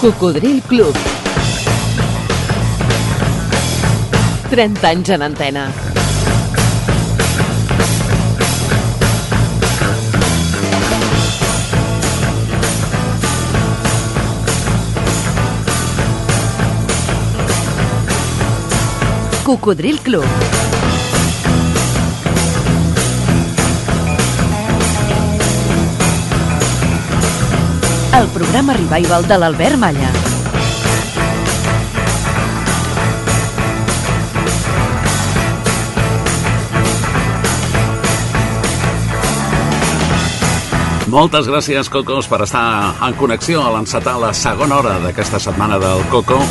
Cocodril Club. 30 anys en antena. Cocodril Club. El programa revival de l'Albert Malla. Moltes gràcies, Cocos, per estar en connexió a l'encetar la segona hora d'aquesta setmana del Coco.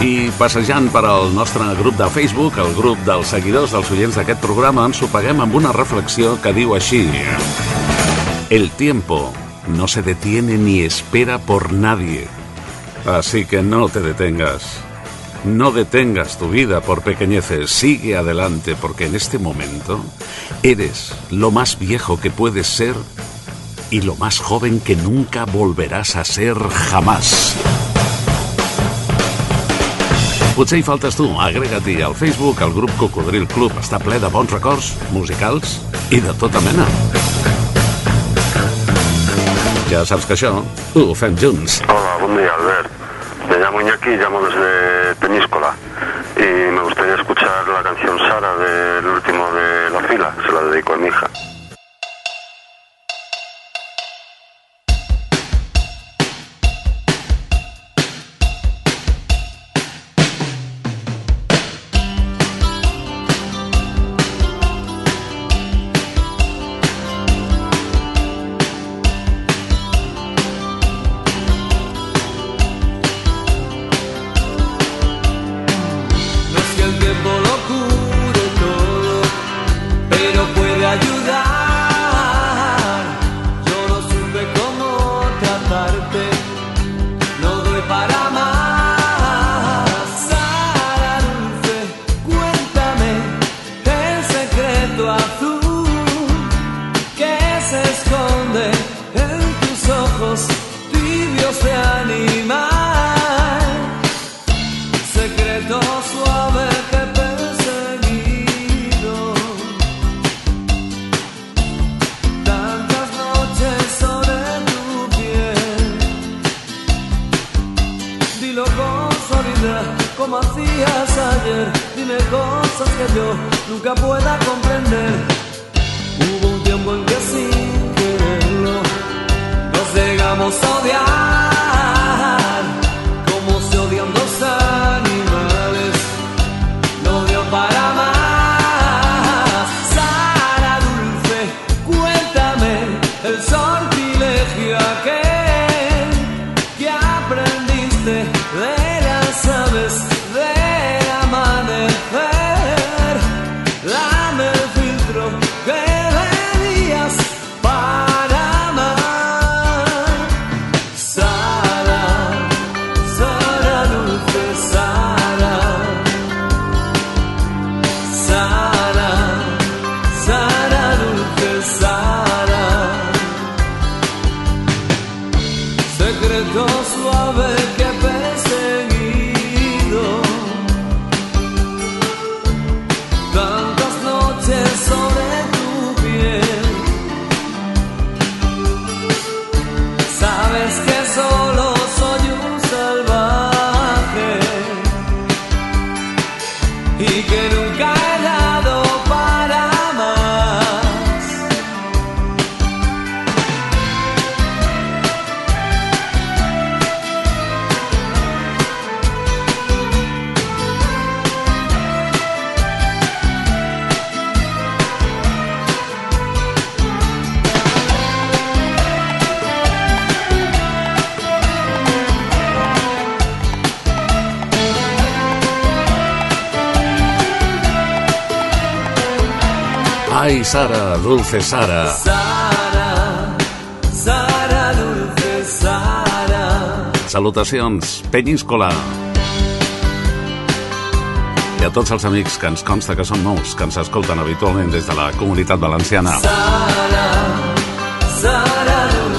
I passejant per al nostre grup de Facebook, el grup dels seguidors dels oients d'aquest programa, ens ho paguem amb una reflexió que diu així. El tiempo no se detiene ni espera por nadie. Así que no te detengas. No detengas tu vida por pequeñeces, sigue adelante porque en este momento eres lo más viejo que puedes ser y lo más joven que nunca volverás a ser jamás. Potser hi faltes tu, agrega-t'hi al Facebook, el grup Cocodril Club està ple de bons records musicals i de tota mena. Ja saps que això ho fem junts. Hola, buen día, Albert. Me llamo Iñaki, llamo desde Peñíscola y me gustaría escuchar la canción Sara del último de la fila, se la dedico a mi hija. Dulce Sara. Sara, Sara dulce, Sara. Salutacions, Penyíscola. I a tots els amics que ens consta que són nous, que ens escolten habitualment des de la comunitat valenciana. Sara, Sara dulce.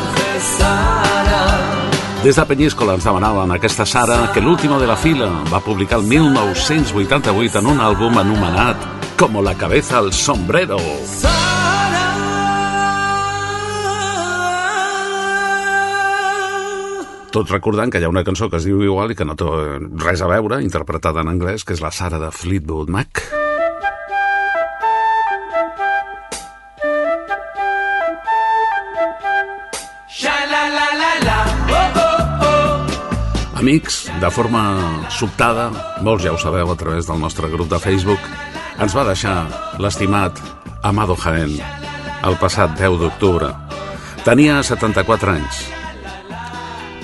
Des de Penyíscola ens demanaven aquesta Sara que l'último de la fila va publicar el 1988 en un àlbum anomenat Como la cabeza al sombrero. Tot recordant que hi ha una cançó que es diu igual i que no té res a veure, interpretada en anglès, que és la Sara de Fleetwood Mac. Amics, de forma sobtada, molts ja ho sabeu a través del nostre grup de Facebook, ens va deixar l'estimat Amado Jaén el passat 10 d'octubre. Tenia 74 anys.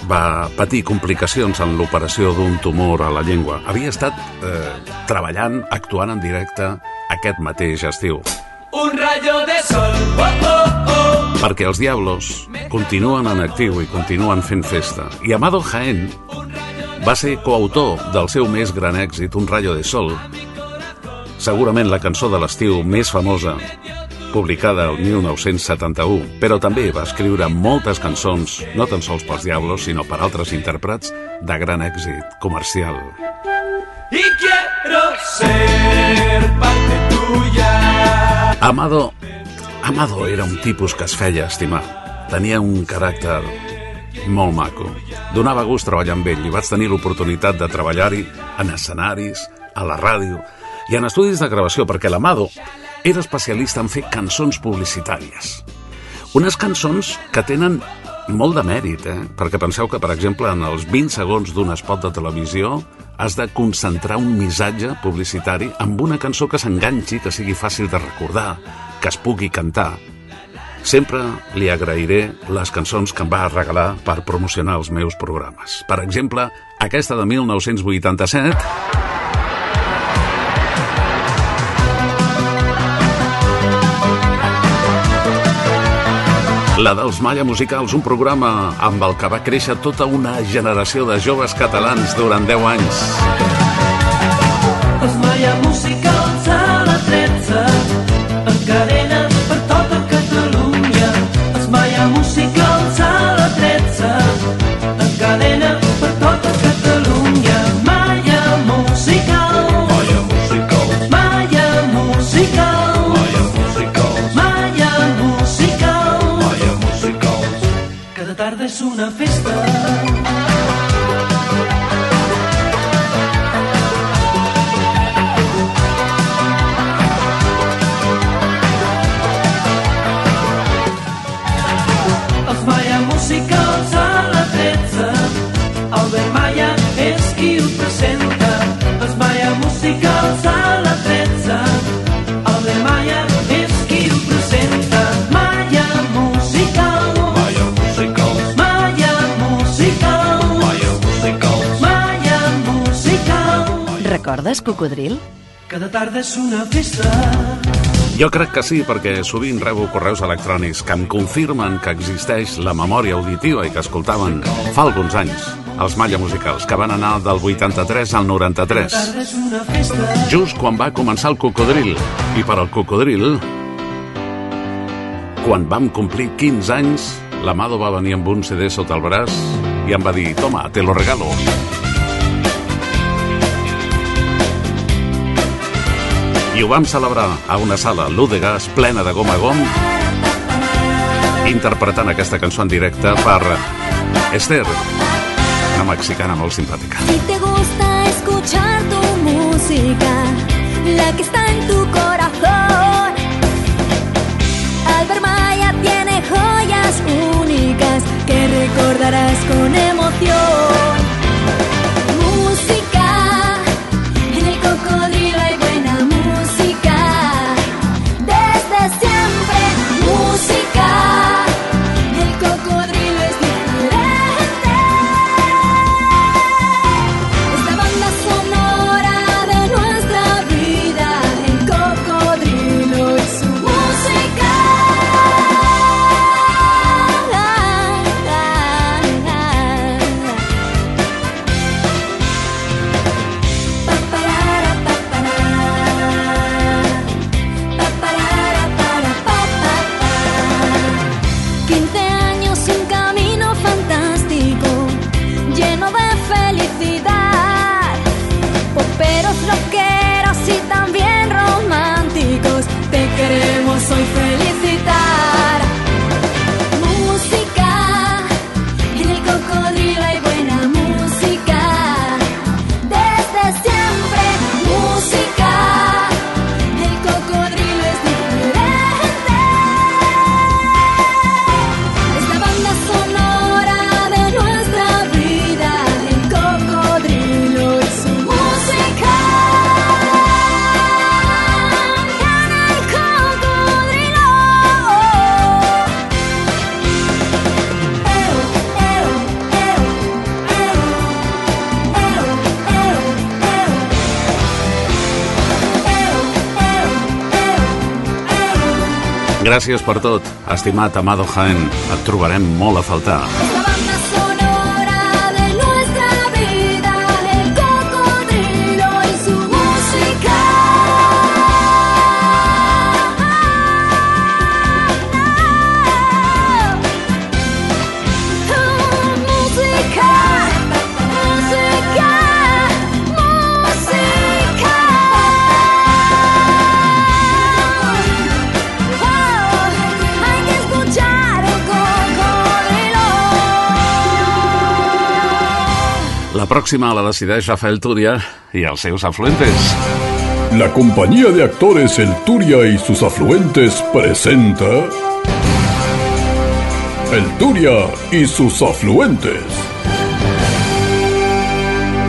Va patir complicacions en l'operació d'un tumor a la llengua. Havia estat eh, treballant, actuant en directe aquest mateix estiu. Un rayo de sol, oh, oh, oh. Perquè els Diablos continuen en actiu i continuen fent festa. I Amado Jaén va ser coautor del seu més gran èxit, Un rayo de sol, segurament la cançó de l'estiu més famosa, publicada el 1971, però també va escriure moltes cançons, no tan sols pels Diablos, sinó per altres intèrprets de gran èxit comercial. Y quiero ser parte tuya. Amado, Amado era un tipus que es feia estimar. Tenia un caràcter molt maco. Donava gust treballar amb ell i vaig tenir l'oportunitat de treballar-hi en escenaris, a la ràdio i en estudis de gravació, perquè l'Amado era especialista en fer cançons publicitàries. Unes cançons que tenen molt de mèrit, eh? perquè penseu que, per exemple, en els 20 segons d'un spot de televisió has de concentrar un missatge publicitari amb una cançó que s'enganxi, que sigui fàcil de recordar, que es pugui cantar, Sempre li agrairé les cançons que em va regalar per promocionar els meus programes. Per exemple, aquesta de 1987... La dels Malla Musicals, un programa amb el que va créixer tota una generació de joves catalans durant 10 anys. Els Malla Musicals a la 13 en cadena Cocodril? Cada tarda és una festa Jo crec que sí, perquè sovint rebo correus electrònics que em confirmen que existeix la memòria auditiva i que escoltaven fa alguns anys els Malla Musicals, que van anar del 83 al 93. tarda és una festa Just quan va començar el cocodril. I per al cocodril, quan vam complir 15 anys, l'Amado va venir amb un CD sota el braç i em va dir, toma, te lo regalo. I ho vam celebrar a una sala l'U de gas plena de gom a gom interpretant aquesta cançó en directe per Esther, una mexicana molt simpàtica. Si te gusta escuchar tu música, la que está en tu corazón, Albert Maya tiene joyas únicas que recordarás con emoción. Gràcies per tot, estimat Amado Jaén. Et trobarem molt a faltar. La pròxima la decideix Rafael Túria i els seus afluentes. La compañía de actores El Turia y sus afluentes presenta El Turia y sus afluentes.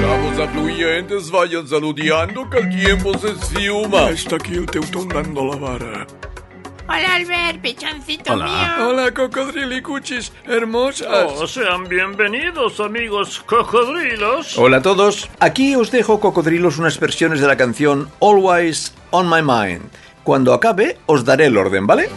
Cabos afluentes, vayan saludando que el tiempo se esfuma. Está aquí el teutón dando la vara. Hola Albert, pechoncito Hola. mío. Hola, cocodrilicuchis, hermosas. Oh, sean bienvenidos, amigos cocodrilos. Hola a todos, aquí os dejo cocodrilos unas versiones de la canción Always on My Mind. Cuando acabe os daré el orden, ¿vale?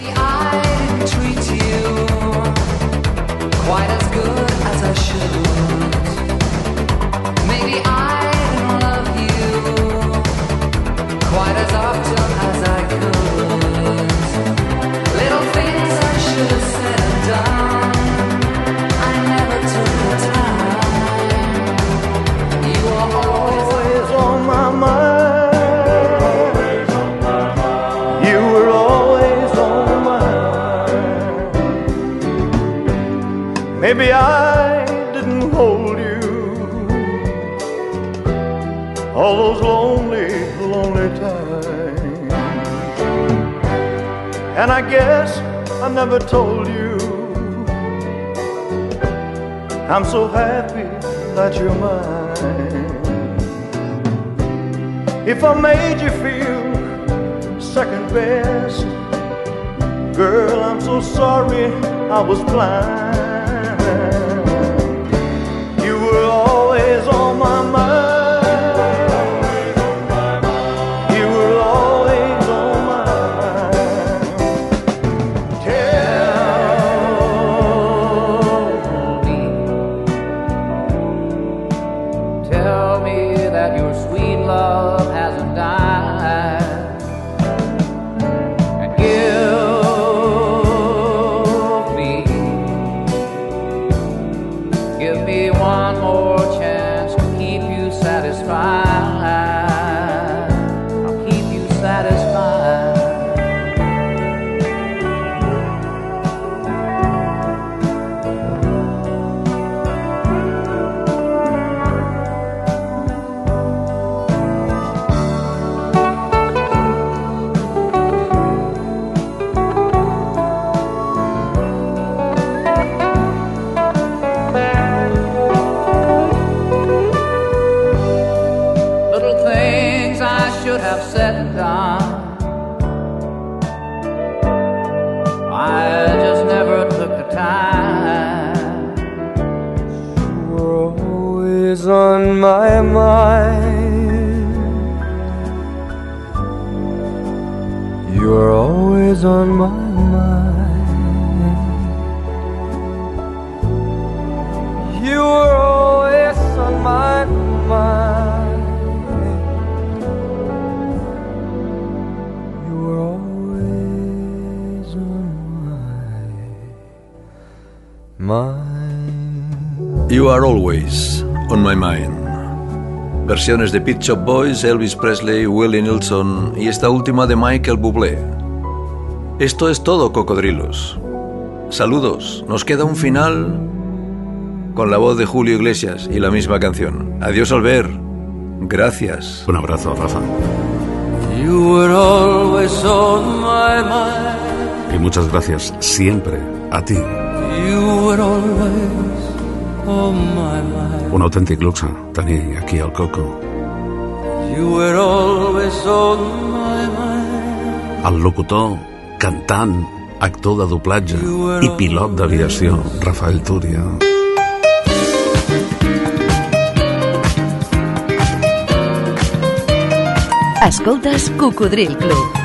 And I guess I never told you I'm so happy that you're mine. If I made you feel second best, girl, I'm so sorry I was blind. You were always on my mind. On my mind. You're always on my mind. You're always on my mind. You are always on my mind. Versiones de Pet Shop Boys, Elvis Presley, Willie Nelson y esta última de Michael Bublé. Esto es todo, cocodrilos. Saludos. Nos queda un final con la voz de Julio Iglesias y la misma canción. Adiós, Albert. Gracias. Un abrazo, Rafa. You were always on my mind. Y muchas gracias siempre a ti. You were always on my mind. Un autèntic luxe tenir aquí al Coco. You were always on my mind. El locutor, cantant, actor de doblatge i pilot d'aviació, Rafael Túria. Escoltes Cocodril Club.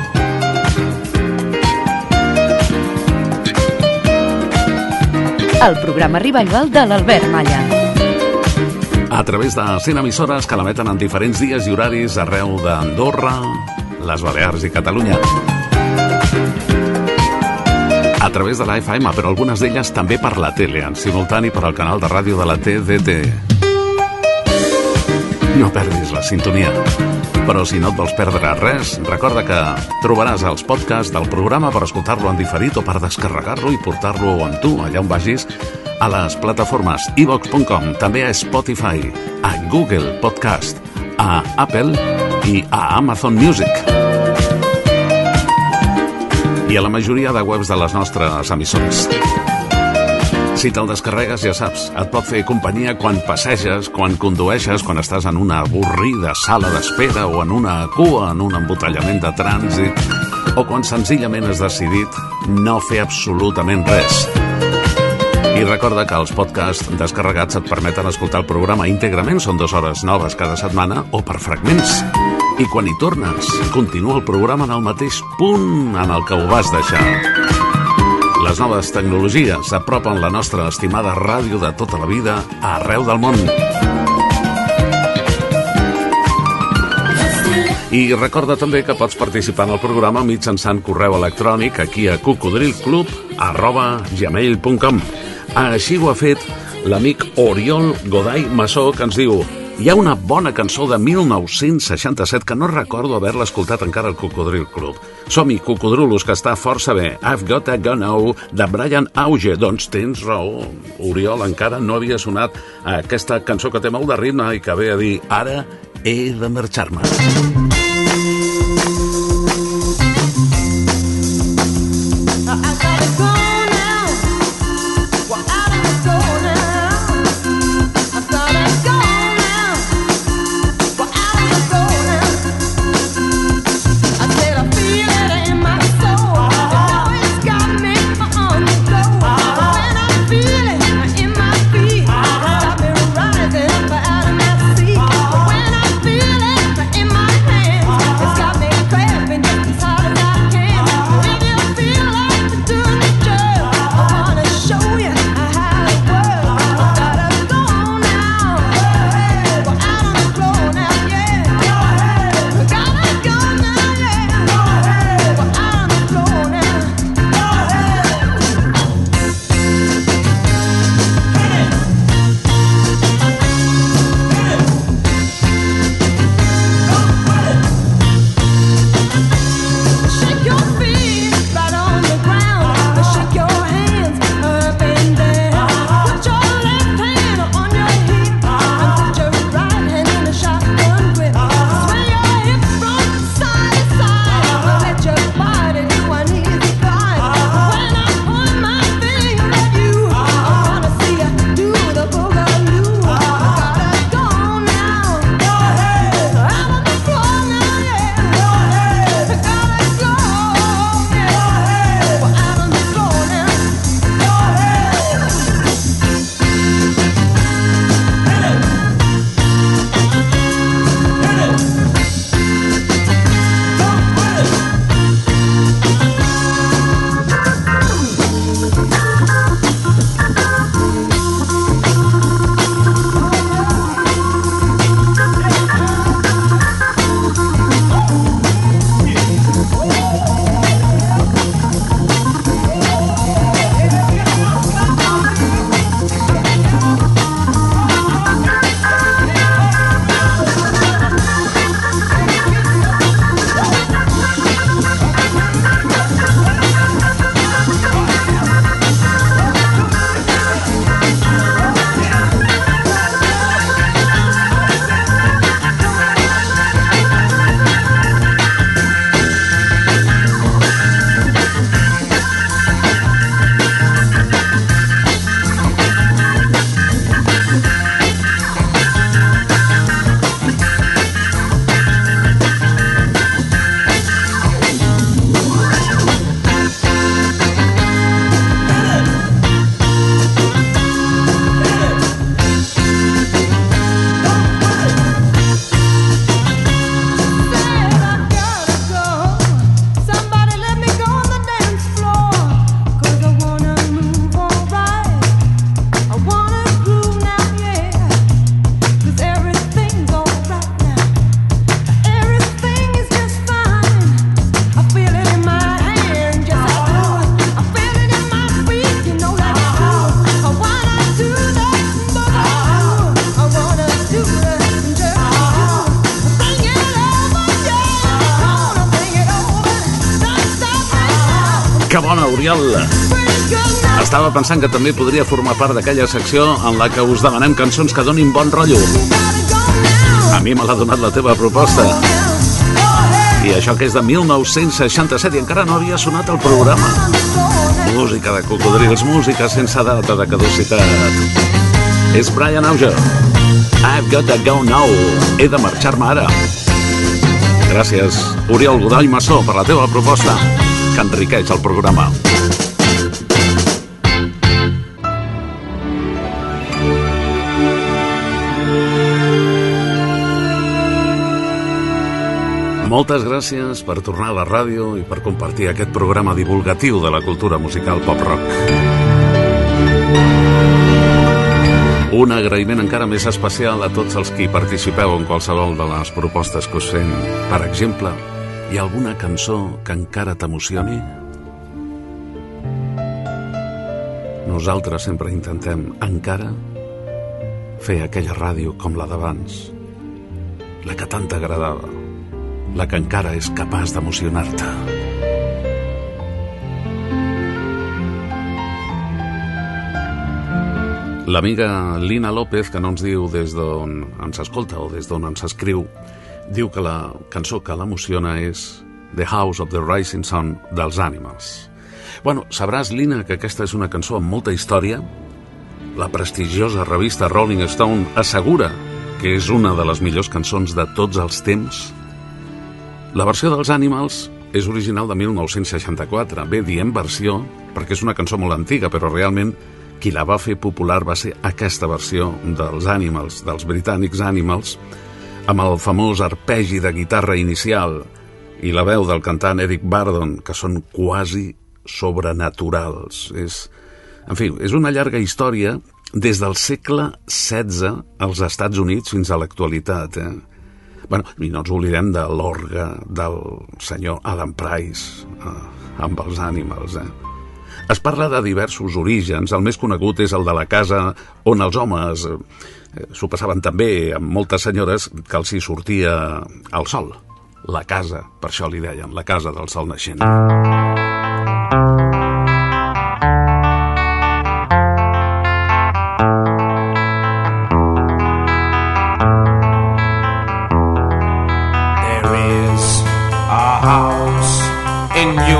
el programa revival de l'Albert Malla. A través de 100 emissores que l'emeten en diferents dies i horaris arreu d'Andorra, les Balears i Catalunya. A través de la FM, però algunes d'elles també per la tele, en simultani per al canal de ràdio de la TDT. No perdis la sintonia. Però si no et vols perdre res, recorda que trobaràs els podcasts del programa per escoltar-lo en diferit o per descarregar-lo i portar-lo amb tu, allà on vagis, a les plataformes ivox.com, també a Spotify, a Google Podcast, a Apple i a Amazon Music. I a la majoria de webs de les nostres emissores. Si te'l descarregues, ja saps, et pot fer companyia quan passeges, quan condueixes, quan estàs en una avorrida sala d'espera o en una cua, en un embotellament de trànsit, o quan senzillament has decidit no fer absolutament res. I recorda que els podcasts descarregats et permeten escoltar el programa íntegrament, són dues hores noves cada setmana o per fragments. I quan hi tornes, continua el programa en el mateix punt en el que ho vas deixar. Les noves tecnologies s'apropen la nostra estimada ràdio de tota la vida arreu del món. I recorda també que pots participar en el programa mitjançant correu electrònic aquí a cocodrilclub arroba gmail.com Així ho ha fet l'amic Oriol Godai Massó que ens diu hi ha una bona cançó de 1967 que no recordo haver-la escoltat encara al Cocodril Club. Som-hi, Cocodrulos, que està força bé. I've Got a Gun Now, de Brian Auge. Doncs tens raó, Oriol, encara no havia sonat aquesta cançó que té molt de ritme i que ve a dir ara he de marxar-me. Estava pensant que també podria formar part d'aquella secció en la que us demanem cançons que donin bon rotllo. A mi me l'ha donat la teva proposta. I això que és de 1967 i encara no havia sonat el programa. Música de cocodrils, música sense data de caducitat. És Brian Auger. I've got to go now. He de marxar-me ara. Gràcies, Oriol Godall Massó, per la teva proposta, que enriqueix el programa. Moltes gràcies per tornar a la ràdio i per compartir aquest programa divulgatiu de la cultura musical pop-rock. Un agraïment encara més especial a tots els que hi participeu en qualsevol de les propostes que us fem. Per exemple, hi ha alguna cançó que encara t'emocioni? Nosaltres sempre intentem, encara, fer aquella ràdio com la d'abans, la que tant t'agradava, la que encara és capaç d'emocionar-te. L'amiga Lina López, que no ens diu des d'on ens escolta o des d'on ens escriu, diu que la cançó que l'emociona és The House of the Rising Sun dels Animals. Bueno, sabràs, Lina, que aquesta és una cançó amb molta història. La prestigiosa revista Rolling Stone assegura que és una de les millors cançons de tots els temps. La versió dels Animals és original de 1964. Bé, diem versió perquè és una cançó molt antiga, però realment qui la va fer popular va ser aquesta versió dels Animals, dels britànics Animals, amb el famós arpegi de guitarra inicial i la veu del cantant Eric Bardon, que són quasi sobrenaturals. És, en fi, és una llarga història des del segle XVI als Estats Units fins a l'actualitat. Eh? Bueno, I no ens oblidem de l'orgue del senyor Adam Price eh, amb els Animals. Eh? Es parla de diversos orígens. El més conegut és el de la casa on els homes eh, s'ho passaven també amb moltes senyores que els hi sortia el sol. La casa, per això li deien, la casa del sol naixent. There in you.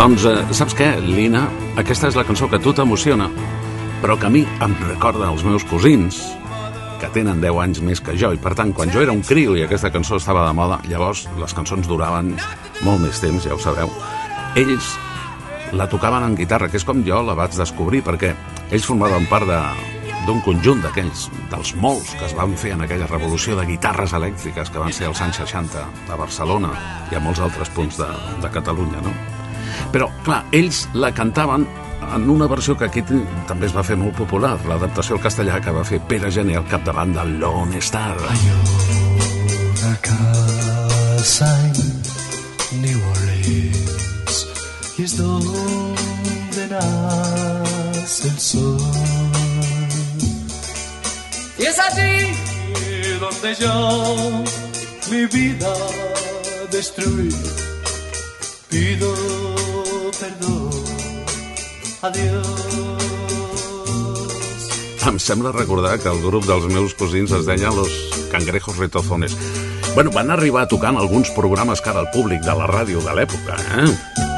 Doncs, eh, saps què, Lina? Aquesta és la cançó que a tu t'emociona, però que a mi em recorda els meus cosins, que tenen 10 anys més que jo, i per tant, quan jo era un criu i aquesta cançó estava de moda, llavors les cançons duraven molt més temps, ja ho sabeu, ells la tocaven en guitarra, que és com jo la vaig descobrir, perquè ells formaven part de, d'un conjunt d'aquells, dels molts que es van fer en aquella revolució de guitarres elèctriques que van ser als anys 60 a Barcelona i a molts altres punts de, de Catalunya, no? Però, clar, ells la cantaven en una versió que aquí també es va fer molt popular, l'adaptació al castellà que va fer Pere Gené al capdavant del Lone Star. Una casa en New Orleans y es donde nace el sol. Y es allí donde yo mi vida destruí. Pido perdón. Adiós. Em sembla recordar que el grup dels meus cosins es deia Los Cangrejos Retozones. Bueno, van arribar a tocar en alguns programes cara al públic de la ràdio de l'època, eh?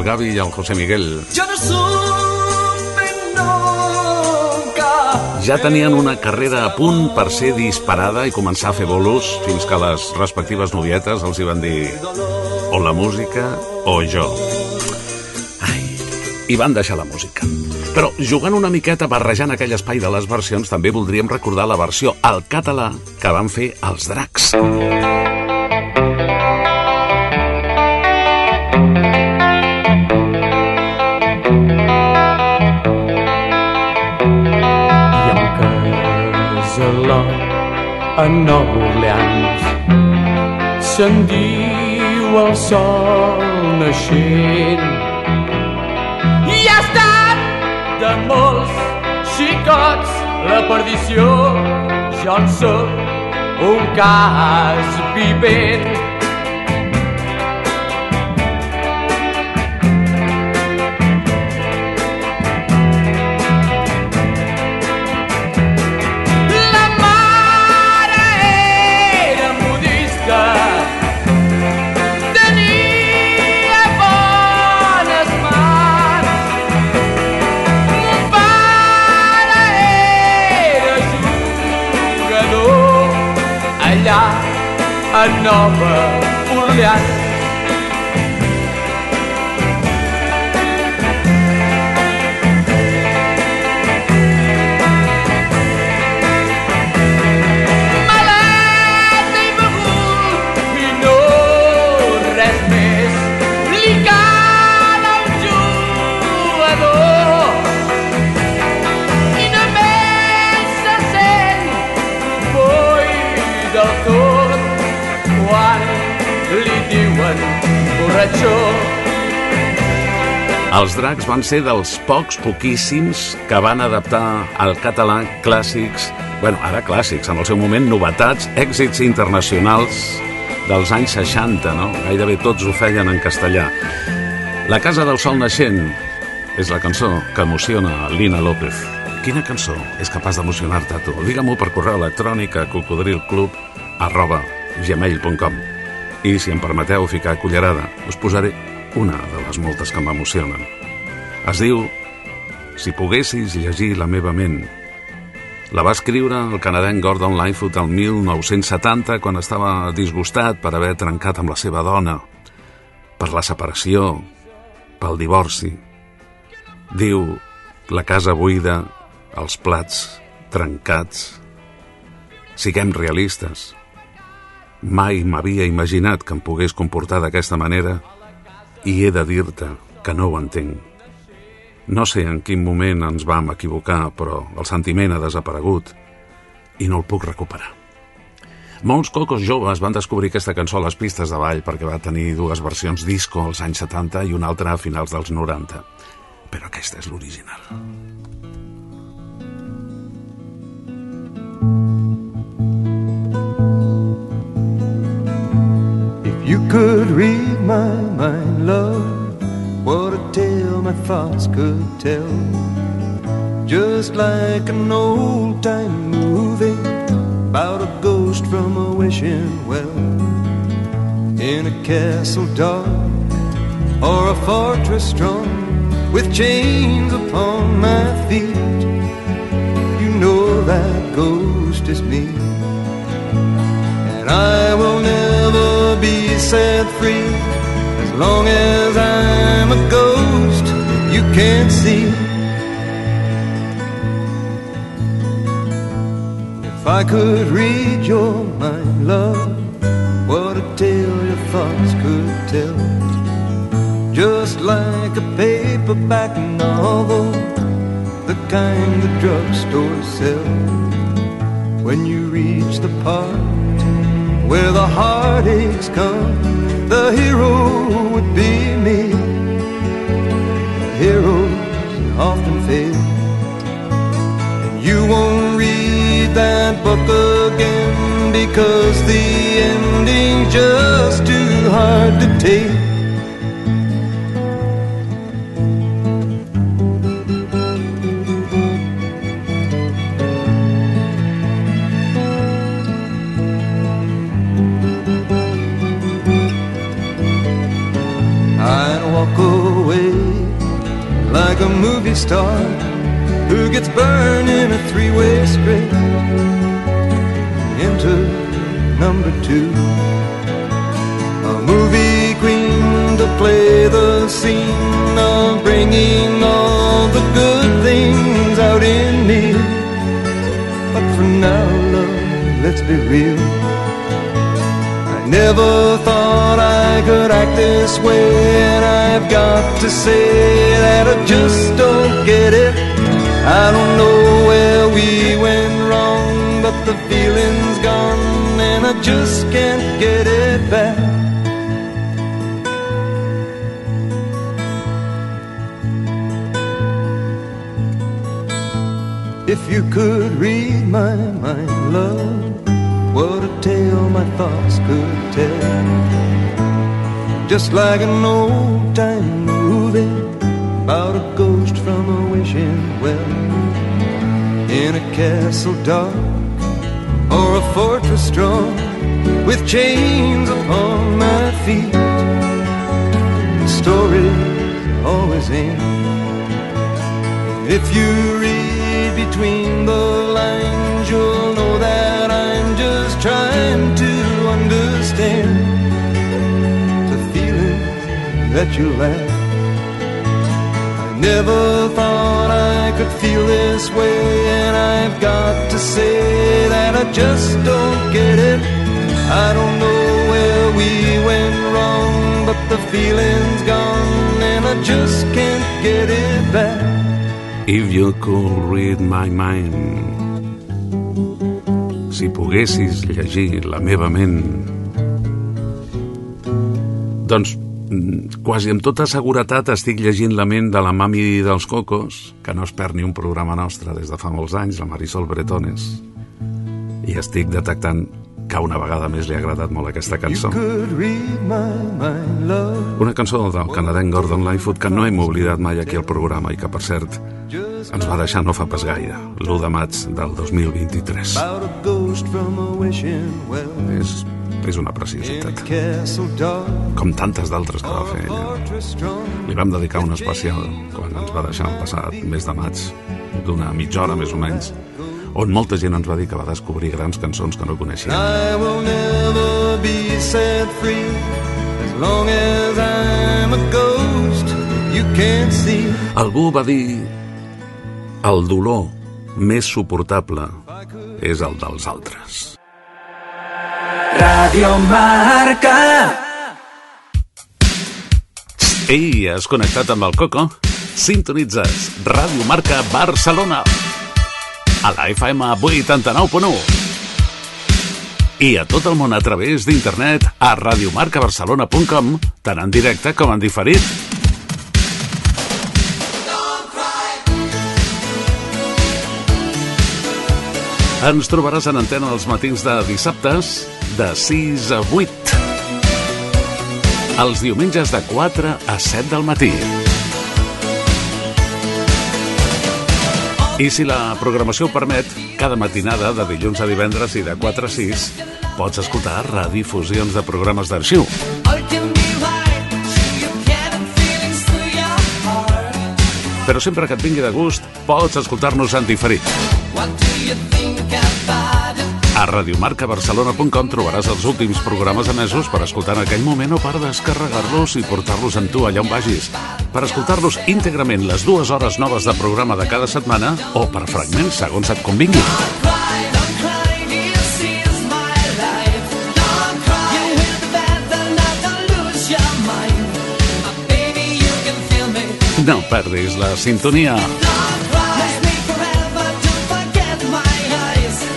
El Gavi i el José Miguel Yo no supe nunca. ja tenien una carrera a punt per ser disparada i començar a fer bolos fins que les respectives novietes els hi van dir o la música o jo. Ai, i van deixar la música. Però jugant una miqueta, barrejant aquell espai de les versions, també voldríem recordar la versió al català que van fer els dracs. A Nova Orleans se'n diu el sol naixent. I ha estat de molts xicots la perdició. Jo en soc un cas vivent manobra por borratxó Els dracs van ser dels pocs, poquíssims, que van adaptar al català clàssics, bueno, ara clàssics, en el seu moment novetats, èxits internacionals dels anys 60, no? Gairebé tots ho feien en castellà. La Casa del Sol Naixent és la cançó que emociona Lina López. Quina cançó és capaç d'emocionar-te tu? Digue-m'ho per correu electrònic a cocodrilclub arroba gmail.com i si em permeteu ficar cullerada, us posaré una de les moltes que m'emocionen. Es diu Si poguessis llegir la meva ment. La va escriure el canadenc Gordon Lightfoot el 1970 quan estava disgustat per haver trencat amb la seva dona, per la separació, pel divorci. Diu la casa buida, els plats trencats. Siguem realistes. Mai m'havia imaginat que em pogués comportar d'aquesta manera i he de dir-te que no ho entenc. No sé en quin moment ens vam equivocar, però el sentiment ha desaparegut i no el puc recuperar. Molts cocos joves van descobrir aquesta cançó a les pistes de ball perquè va tenir dues versions disco als anys 70 i una altra a finals dels 90. Però aquesta és l'original. If you could read my mind, love, what a tale my thoughts could tell. Just like an old time movie about a ghost from a wishing well in a castle dark or a fortress strong with chains upon my feet. You know that ghost is me, and I will never be set free as long as I'm a ghost you can't see. If I could read your mind, love, what a tale your thoughts could tell. Just like a paperback novel, the kind the drugstore sells. When you reach the part where the heartaches come, the hero would be me. The heroes often fail, and you won't read that book again because the ending's just too hard to take. Movie star who gets burned in a three-way script into number two. A movie queen to play the scene of bringing all the good things out in me. But for now, love, let's be real. Never thought I could act this way, and I've got to say that I just don't get it. I don't know where we went wrong, but the feeling's gone, and I just can't get it back. If you could read my mind, love, what a tale my thoughts could Just like an old time movie about a ghost from a wishing well in a castle dark or a fortress strong with chains upon my feet. The stories always end. If you read between the understand the feeling that you left. I never thought I could feel this way, and I've got to say that I just don't get it. I don't know where we went wrong, but the feeling's gone, and I just can't get it back. If you could read my mind. Si poguessis llegir la meva ment. Doncs mm, quasi amb tota seguretat estic llegint la ment de la mami dels cocos, que no es perd ni un programa nostre des de fa molts anys, la Marisol Bretones. I estic detectant que una vegada més li ha agradat molt aquesta cançó. Una cançó del canadenc Gordon Lightfoot que no hem oblidat mai aquí al programa i que, per cert, ens va deixar no fa pas gaire, l'1 de maig del 2023. About a ghost from a wishing well És, és una preciositat, com tantes d'altres que va fer ella. Li vam dedicar un especial quan ens va deixar el passat mes de maig, d'una mitja hora més o menys, on molta gent ens va dir que va descobrir grans cançons que no coneixia. I will never be set free as long as I'm a ghost you can't see. Algú va dir el dolor més suportable és el dels altres. Radio Marca. Ei, has connectat amb el Coco? Sintonitzes Ràdio Marca Barcelona a la FM 89.1 i a tot el món a través d'internet a radiomarcabarcelona.com tant en directe com en diferit. Ens trobaràs en antena els matins de dissabtes de 6 a 8. Els diumenges de 4 a 7 del matí. I si la programació ho permet, cada matinada de dilluns a divendres i de 4 a 6 pots escoltar redifusions de programes d'arxiu. Però sempre que et vingui de gust, pots escoltar-nos en diferit. A radiomarcabarcelona.com trobaràs els últims programes emesos per escoltar en aquell moment o per descarregar-los i portar-los amb tu allà on vagis. Per escoltar-los íntegrament les dues hores noves de programa de cada setmana o per fragments segons et convingui. No perdis la sintonia.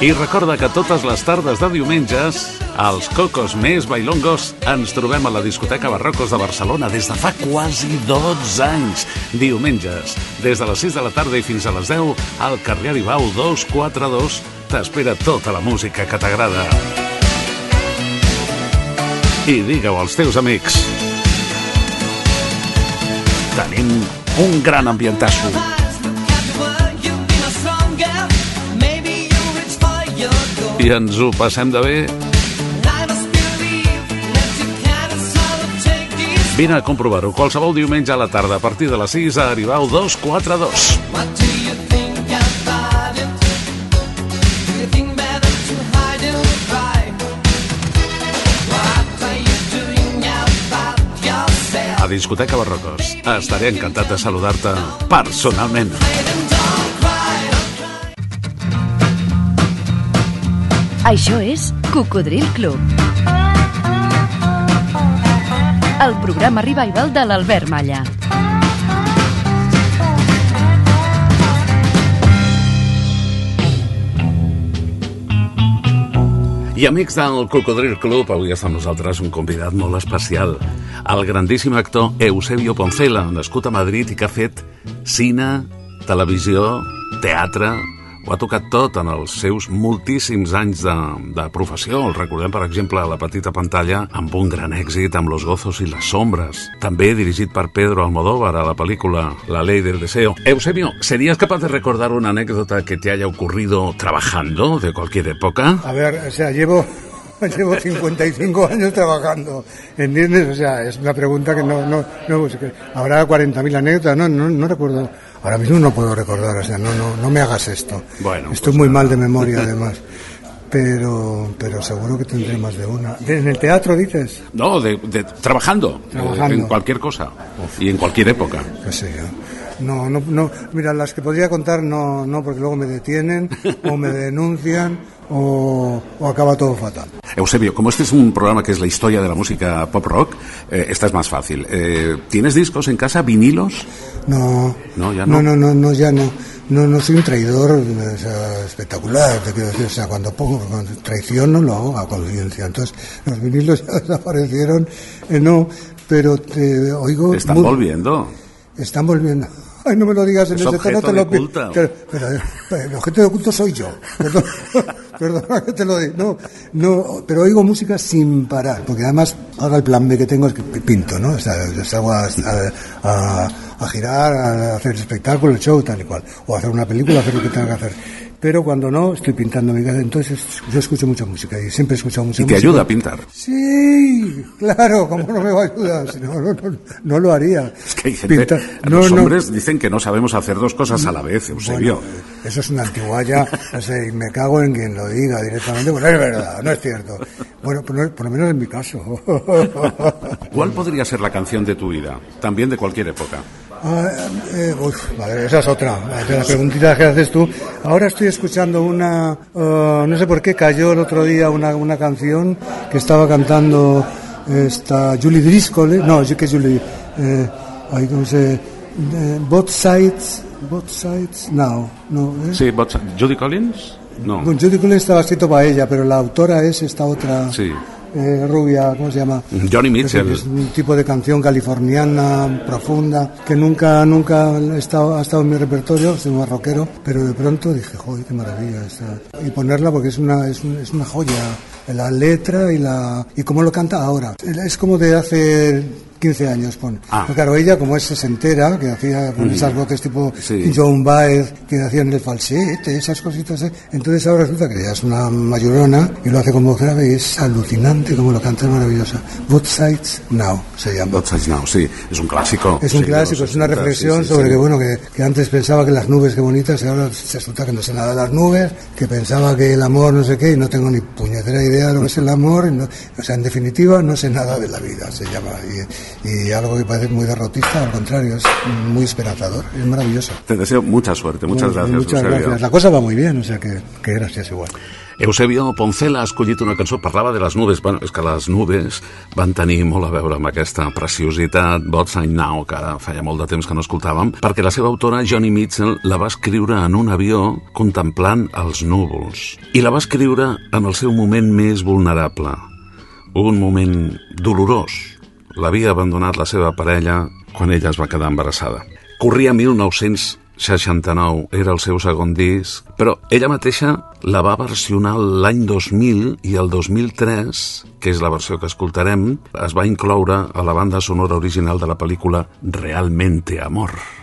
I recorda que totes les tardes de diumenges, als Cocos més Bailongos, ens trobem a la discoteca Barrocos de Barcelona des de fa quasi 12 anys. Diumenges, des de les 6 de la tarda i fins a les 10, al carrer Aribau 242, t'espera tota la música que t'agrada. I digue-ho als teus amics. Tenim un gran ambientasso. I ens ho passem de bé. Vine a comprovar-ho qualsevol diumenge a la tarda a partir de les 6 a Aribau 242. Discoteca Barrocos. Estaré encantat de saludar-te personalment. Això és Cocodril Club. El programa revival de l'Albert Malla. I amics del Cocodril Club, avui està amb nosaltres un convidat molt especial, el grandíssim actor Eusebio Poncela, nascut a Madrid i que ha fet cine, televisió, teatre, ho ha tocat tot en els seus moltíssims anys de, de professió. El recordem, per exemple, a la petita pantalla amb un gran èxit amb Los gozos y las sombras. També dirigit per Pedro Almodóvar a la película La ley del deseo. Eusebio, ¿serías capaz de recordar una anécdota que te haya ocurrido trabajando de cualquier época? A ver, o sea, llevo, llevo 55 años trabajando, ¿entiendes? O sea, es una pregunta que no... no, no es que habrá 40.000 anécdotas, no, no, no recuerdo. Ahora mismo no puedo recordar, o sea, no, no, no me hagas esto. Bueno, Estoy muy mal de memoria, además. Pero, pero seguro que tendré más de una. ¿De- ¿En el teatro dices? No, de, de- trabajando, Trabajando. eh, en cualquier cosa y en cualquier época. qué sé yo. No, no, no. Mira, las que podría contar no, no, porque luego me detienen o me denuncian o, o acaba todo fatal. Eusebio, como este es un programa que es la historia de la música pop rock, eh, esta es más fácil. Eh, ¿Tienes discos en casa, vinilos? No, No, ya no. no, no, no, no, ya no. No, no soy un traidor o sea, espectacular, te quiero decir, o sea, cuando pongo cuando traiciono lo hago a conciencia. Entonces, los vinilos ya desaparecieron, eh, no, pero te oigo... Están muy- volviendo. Están volviendo. Ay, no me lo digas en Es ese tono, te de lo pero, el objeto de culto soy yo. Perdón, perdona que te lo diga. No, no, pero oigo música sin parar, porque además ahora el plan B que tengo es que pinto, ¿no? O sea, salgo a, a- a- girar, a hacer espectáculos, show, tal y cual. O hacer una película, hacer lo que tenga que hacer. Pero cuando no, estoy pintando mi casa. Entonces, yo escucho mucha música y siempre he escuchado mucha Y te música. ayuda a pintar. Sí, claro, ¿cómo no me va a ayudar? Si no, no, no, no lo haría. Es que hay gente, los no, hombres dicen que no sabemos hacer dos cosas a la vez, Eusebio. Bueno, eso es una antigualla, no sé, y me cago en quien lo diga directamente, pues no es verdad, no es cierto. Bueno, por, por lo menos en mi caso. ¿Cuál podría ser la canción de tu vida? También de cualquier época. Ah, eh, uf, vale, esa es otra, de la preguntita que haces tú. Ahora estoy escuchando una, ah, no sé por qué cayó el otro día una, una canción que estaba cantando esta Julie Driscoll, ¿eh? no, yo que Julie, eh, ay, ¿cómo se, eh, Both Sides, Both Sides Now, no, ¿eh? Sí, but- Judy Collins? No. Bueno, Judy Collins estaba escrito para ella, pero la autora es esta otra Sí. Eh, rubia, ¿cómo se llama? Johnny es- Mitchell. Es un tipo de canción californiana, profunda, que nunca, nunca ha estado, ha estado en mi repertorio, soy un rockero, pero de pronto dije, joder, qué maravilla esta. Y ponerla porque es una, es, un- es una joya, la letra y la, y cómo lo canta ahora. Es como de hace 15 años. Pon. Ah. Pero claro, ella como es sesentera, que hacía con Mm. esas voces tipo Sí. Joan Baez, que hacían el falsete, esas cositas, ¿eh? entonces ahora resulta que ella es una mayorona y lo hace con voz grave y es alucinante como lo canta, es maravillosa. Both Sides Now se llama. Both Sides Now, sí, es un clásico. Es un Sí, clásico, es una 60, reflexión sí, sobre que bueno que, que antes pensaba que las nubes qué bonitas y ahora se resulta que no sé nada de las nubes, que pensaba que el amor no sé qué y no tengo ni puñetera idea de lo que es el amor, no- o sea, en definitiva no sé nada de la vida, se llama, y, y algo que parece muy derrotista, al contrario, es muy esperanzador, es maravilloso. Te deseo mucha suerte, muchas Bueno, gracias, Muchas Eusebio. gracias. La cosa va muy bien, o sea que, que gracias igual. Eusebio Poncela ha escollit una cançó, parlava de les nubes. Bueno, és que les nubes van tenir molt a veure amb aquesta preciositat, Both Sign Now, que feia molt de temps que no escoltàvem, perquè la seva autora, Johnny Mitchell, la va escriure en un avió contemplant els núvols. I la va escriure en el seu moment més vulnerable, un moment dolorós. L'havia abandonat la seva parella quan ella es va quedar embarassada. Corria 1969, era el seu segon disc, però ella mateixa la va versionar l'any 2000 i el 2003, que és la versió que escoltarem, es va incloure a la banda sonora original de la pel·lícula Realmente Amor.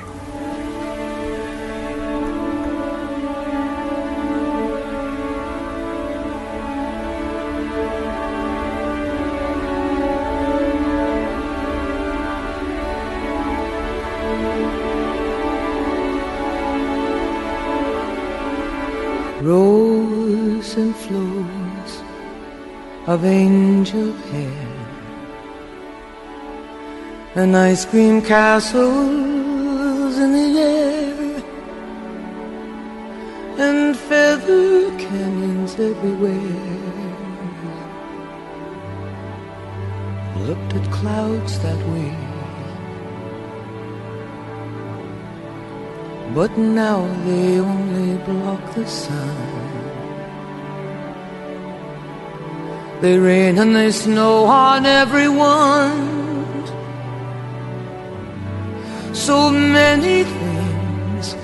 Of angel hair and ice cream castles in the air and feather canyons everywhere. Looked at clouds that way. But now they only block the sun. They rain and they snow on everyone. So many things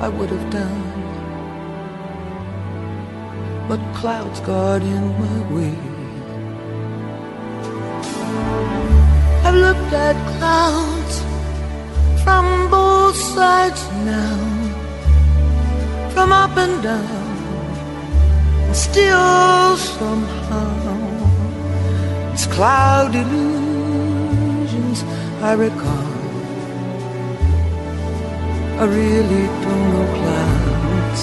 I would have done. But clouds got in my way. I've looked at clouds from both sides now, from up and down, still somehow it's cloud illusions I recall. I really don't know clouds.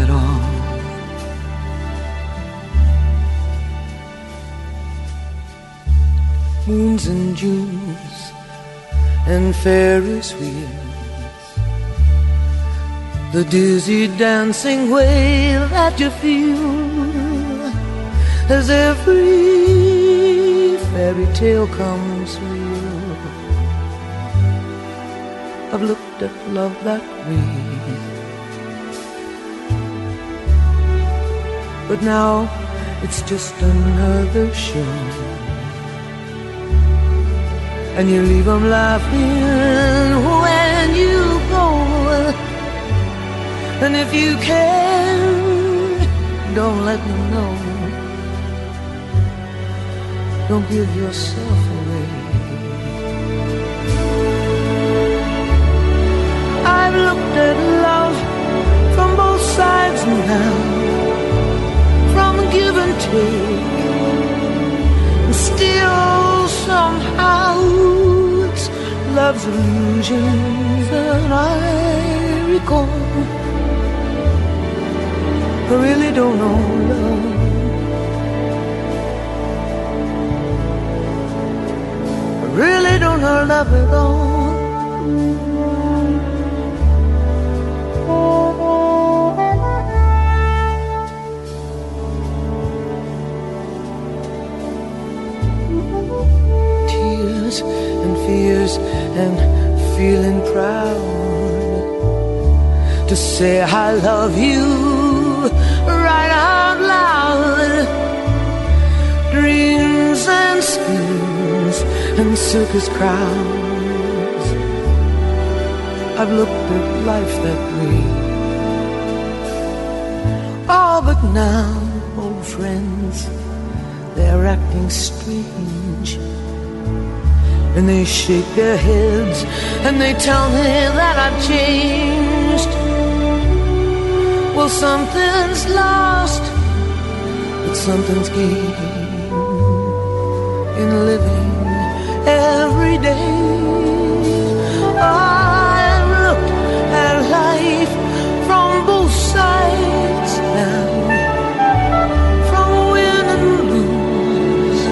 At all. moons and Junes and Ferris wheels. The dizzy dancing way that you feel as every fairy tale comes real. I've looked at love that way. But now it's just another show and you leave them laughing when you go. And if you can, don't let them know. Don't give yourself away. I've looked at love from both sides now, from give and take, and still somehow it's love's illusions that I recall. I really don't know love. I really don't know love at all. Tears and fears and feeling proud to say I love you Dreams and schemes and circus crowds. I've looked at life that way. Oh, but now, old friends, they're acting strange. And they shake their heads and they tell me that I've changed. Well, something's lost, something's gained in living every day. I've looked at life from both sides now, from win and lose,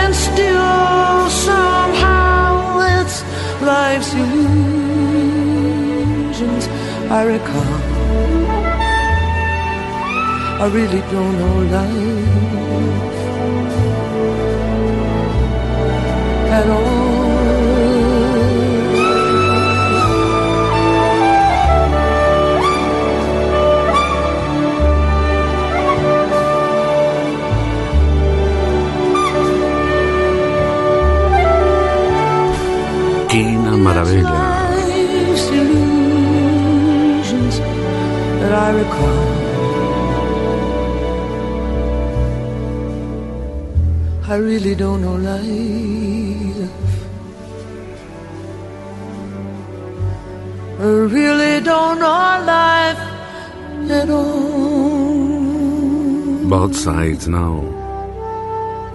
and still somehow it's life's illusions I recall. I really don't know life at all. Quina meravella. That I recall. I really don't know life. I really don't know life at all. Both sides now.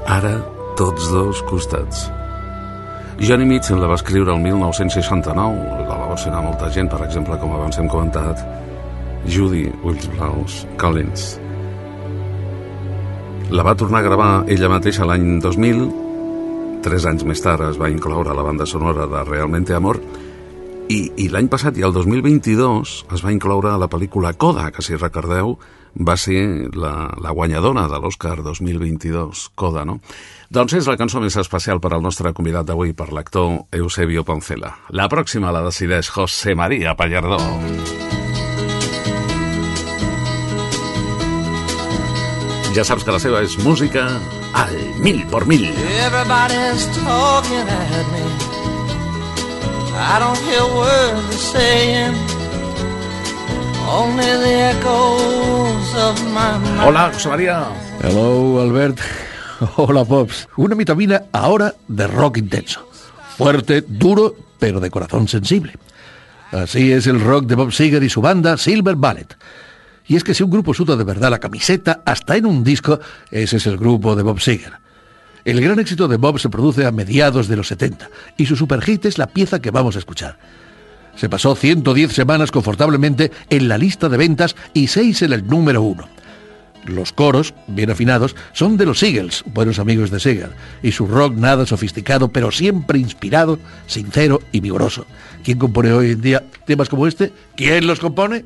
Ara, tots dos costats. Johnny Mitchell la va escriure el 1969. La va versionar molta gent, per exemple, com abans hem comentat, Judy Ulls Blaus Collins. La va tornar a gravar ella mateixa l'any 2000. Tres anys més tard es va incloure la banda sonora de Realmente Amor i, i l'any passat, i el 2022, es va incloure a la pel·lícula Coda, que si recordeu va ser la, la guanyadora de l'Oscar 2022, Coda, no? Doncs és la cançó més especial per al nostre convidat d'avui, per l'actor Eusebio Poncela. La pròxima la decideix José María Pallardó. Ja saps que la seva és música al mil por mil. Everybody's talking at me. I don't hear words they're saying. Only the echoes of my mind. Hola, José María. Hello, Albert. Hola, Pops. Una vitamina ahora de rock intenso. Fuerte, duro, pero de corazón sensible. Así es el rock de Bob Seger y su banda Silver Ballet. Y es que si un grupo suda de verdad la camiseta, hasta en un disco, ese es el grupo de Bob Seger. El gran éxito de Bob se produce a mediados de los 70 y su superhit es la pieza que vamos a escuchar. Se pasó 110 semanas confortablemente en la lista de ventas y 6 en el número 1. Los coros, bien afinados, son de los Eagles, buenos amigos de Seger, y su rock nada sofisticado, pero siempre inspirado, sincero y vigoroso. ¿Quién compone hoy en día temas como este? ¿Quién los compone?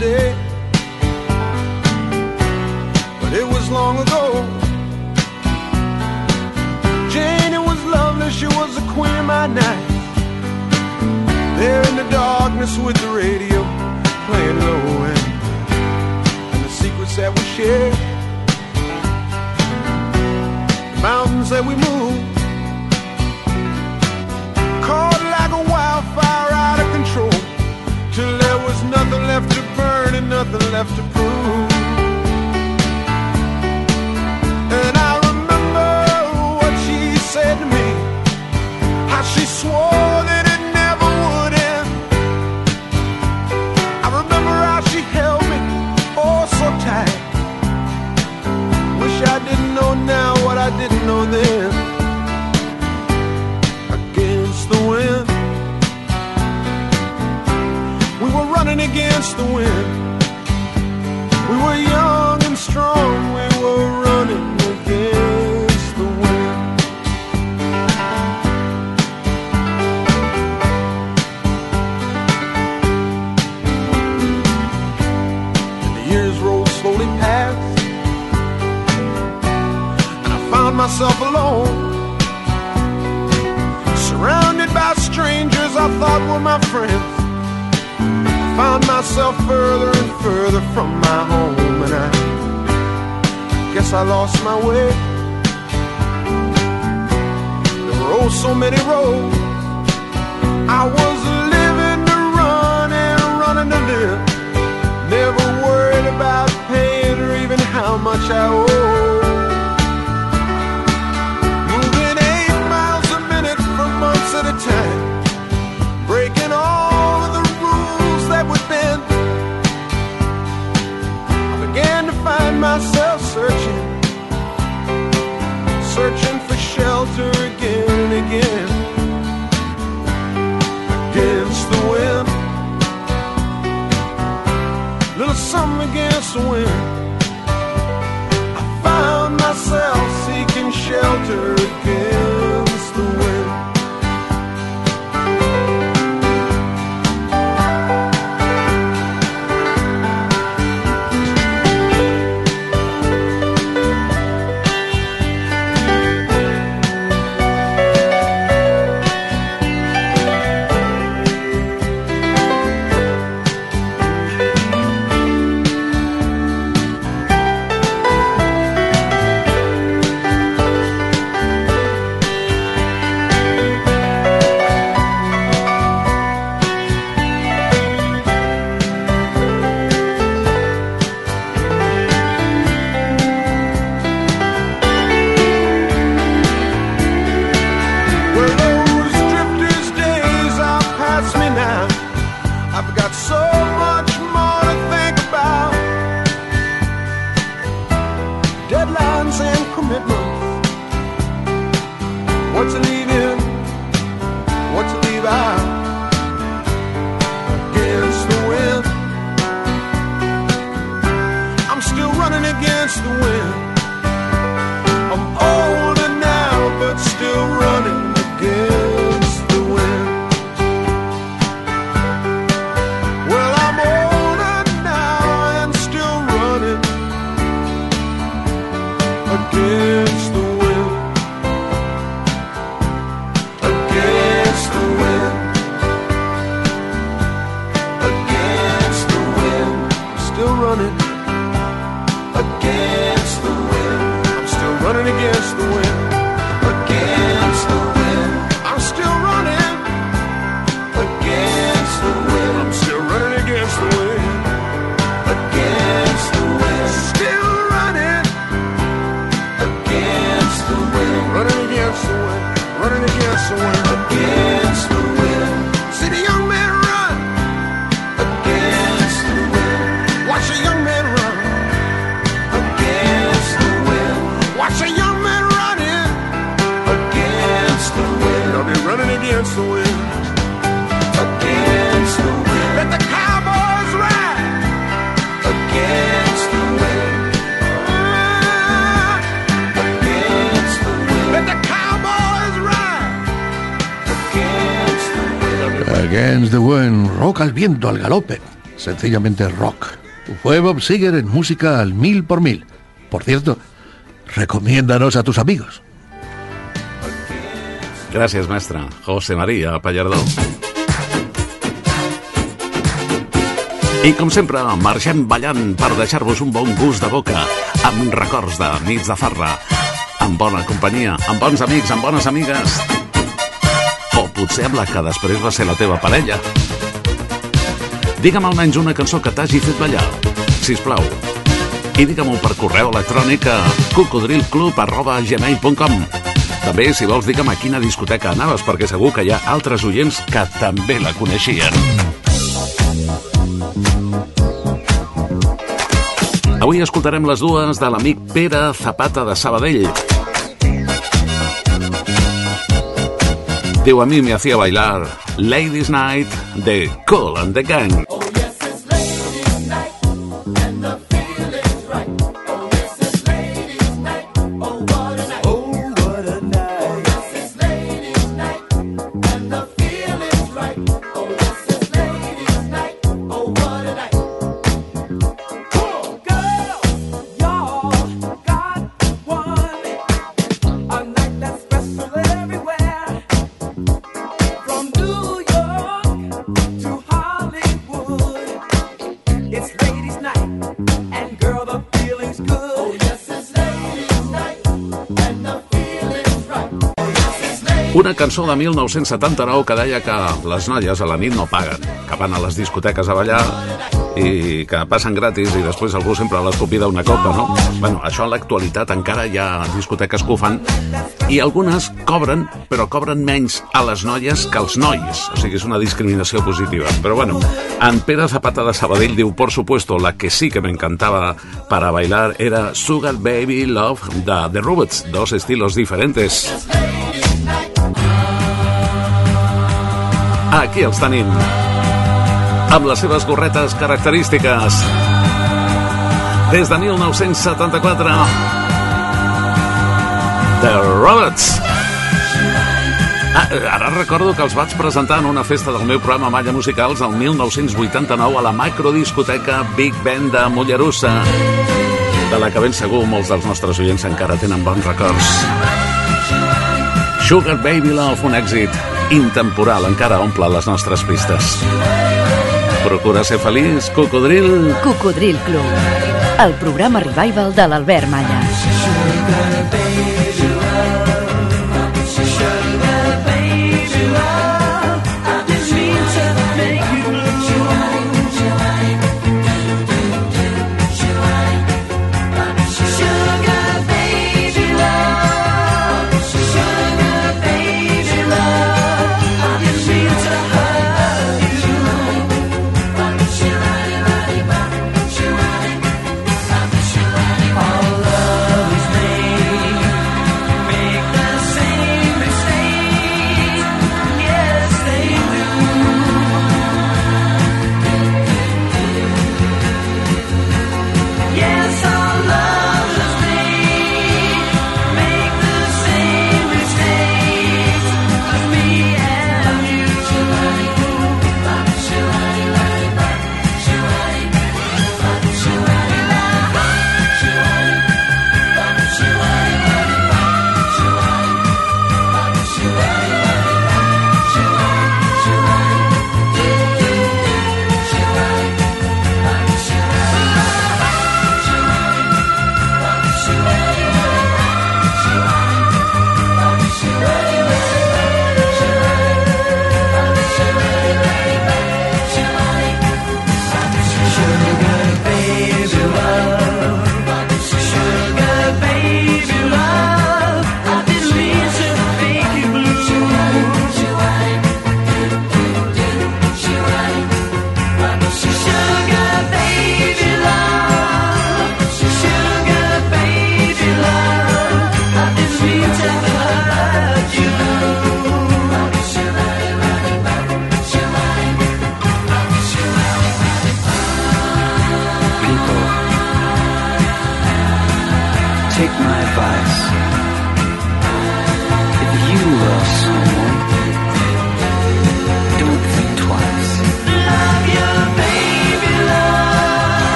Yesterday, but it was long ago. Jane, it was lovely, she was the queen of my night. There in the darkness with the radio playing low end, and the secrets that we shared, the mountains that we moved, caught like a wildfire out of control. Till there was nothing left to nothing left to prove. And I remember what she said to me, how she swore that it never would end. I remember how she held me oh so tight. Wish I didn't know now what I didn't know then. Against the wind. We were running against the wind. We were young and strong. Guess I lost my way. There were oh so many roads. I was living to run and running to live. Never worried about paying or even how much I owe. Against the Wind, rock al viento, al galope. Sencillamente rock. Fue Bob Seger en música al mil por mil. Por cierto, recomiéndanos a tus amigos. Gràcies, mestre. José María Pallardó. I com sempre, marxem ballant per deixar-vos un bon gust de boca, amb records de nits de farra, amb bona companyia, amb bons amics, amb bones amigues, potser amb la que després va ser la teva parella. Digue'm almenys una cançó que t'hagi fet ballar, sisplau. I digue-m'ho per correu electrònic a cocodrilclub.gmail.com També, si vols, digue'm a quina discoteca anaves, perquè segur que hi ha altres oients que també la coneixien. Avui escoltarem les dues de l'amic Pere Zapata de Sabadell. Diu, a mi me hacía bailar Ladies Night de Cool and the Gang. Cançó de 1979 que deia que les noies a la nit no paguen, que van a les discoteques a ballar i que passen gratis i després algú sempre les convida una copa, no? Bueno, això en l'actualitat encara hi ha discoteques que ho fan i algunes cobren, però cobren menys a les noies que als nois. O sigui, és una discriminació positiva. Però bueno, en Pere Zapata de Sabadell diu, por supuesto, la que sí que me encantaba para bailar era Sugar Baby Love de The Robots, dos estilos diferentes. Aquí els tenim amb les seves gorretes característiques. Des de 1974, The Robots. Ah, ara recordo que els vaig presentar en una festa del meu programa Malla Musicals el 1989 a la macrodiscoteca Big Ben de Mollerussa, de la que ben segur molts dels nostres oients encara tenen bons records. Sugar Baby Love, un èxit intemporal, encara omple les nostres pistes. Procura ser feliç, cocodril. Cocodril Club. El programa revival de l'Albert Malla.